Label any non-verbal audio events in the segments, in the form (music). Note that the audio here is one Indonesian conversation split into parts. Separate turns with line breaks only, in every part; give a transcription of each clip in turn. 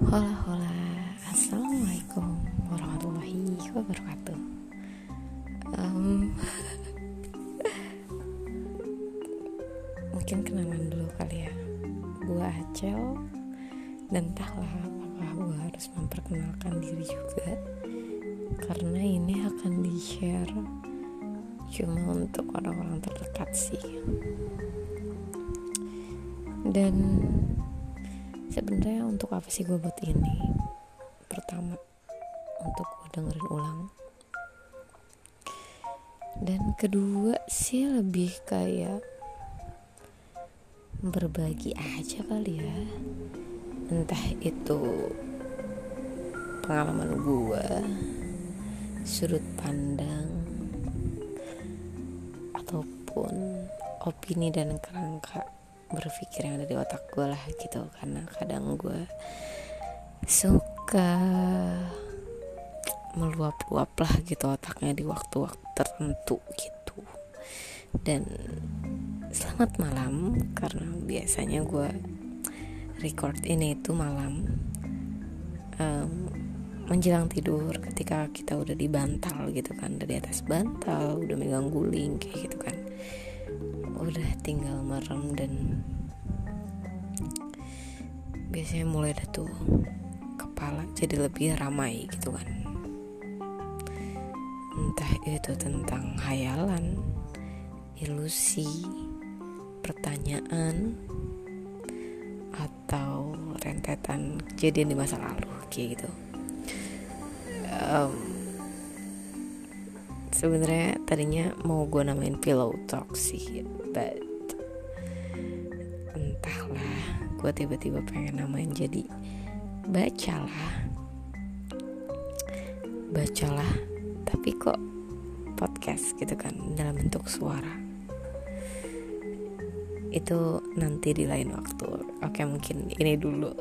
Hola hola. Assalamualaikum warahmatullahi wabarakatuh. Um, (laughs) Mungkin kenalan dulu kali ya. Gue Acel Dan entahlah apakah gue harus memperkenalkan diri juga Karena ini akan di-share Cuma untuk orang-orang terdekat sih. Dan sebenarnya untuk apa sih gue buat ini? Pertama untuk gue dengerin ulang. Dan kedua sih lebih kayak berbagi aja kali ya. Entah itu pengalaman gue sudut pandang ataupun opini dan kerangka berpikir yang ada di otak gue lah gitu. Karena kadang gue suka meluap-luap lah gitu otaknya di waktu-waktu tertentu gitu. Dan selamat malam karena biasanya gue record ini itu malam um, menjelang tidur ketika kita udah di bantal gitu kan dari atas bantal udah megang guling kayak gitu kan udah tinggal merem dan biasanya mulai ada tuh kepala jadi lebih ramai gitu kan. Entah itu tentang hayalan ilusi pertanyaan atau rentetan kejadian di masa lalu kayak gitu. Um, sebenarnya tadinya mau gue namain pillow talk sih but entahlah gue tiba-tiba pengen namain jadi bacalah. Bacalah tapi kok podcast gitu kan dalam bentuk suara. Itu nanti di lain waktu. Oke mungkin ini dulu.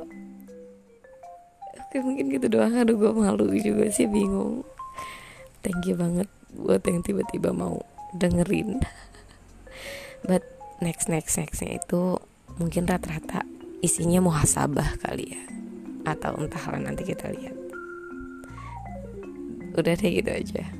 Oke mungkin gitu doang. Aduh gue malu juga sih bingung. Thank you banget buat yang tiba-tiba mau dengerin. (laughs) But next next nextnya itu mungkin rata-rata isinya muhasabah kali ya. Atau entahlah nanti kita lihat. Udah deh gitu aja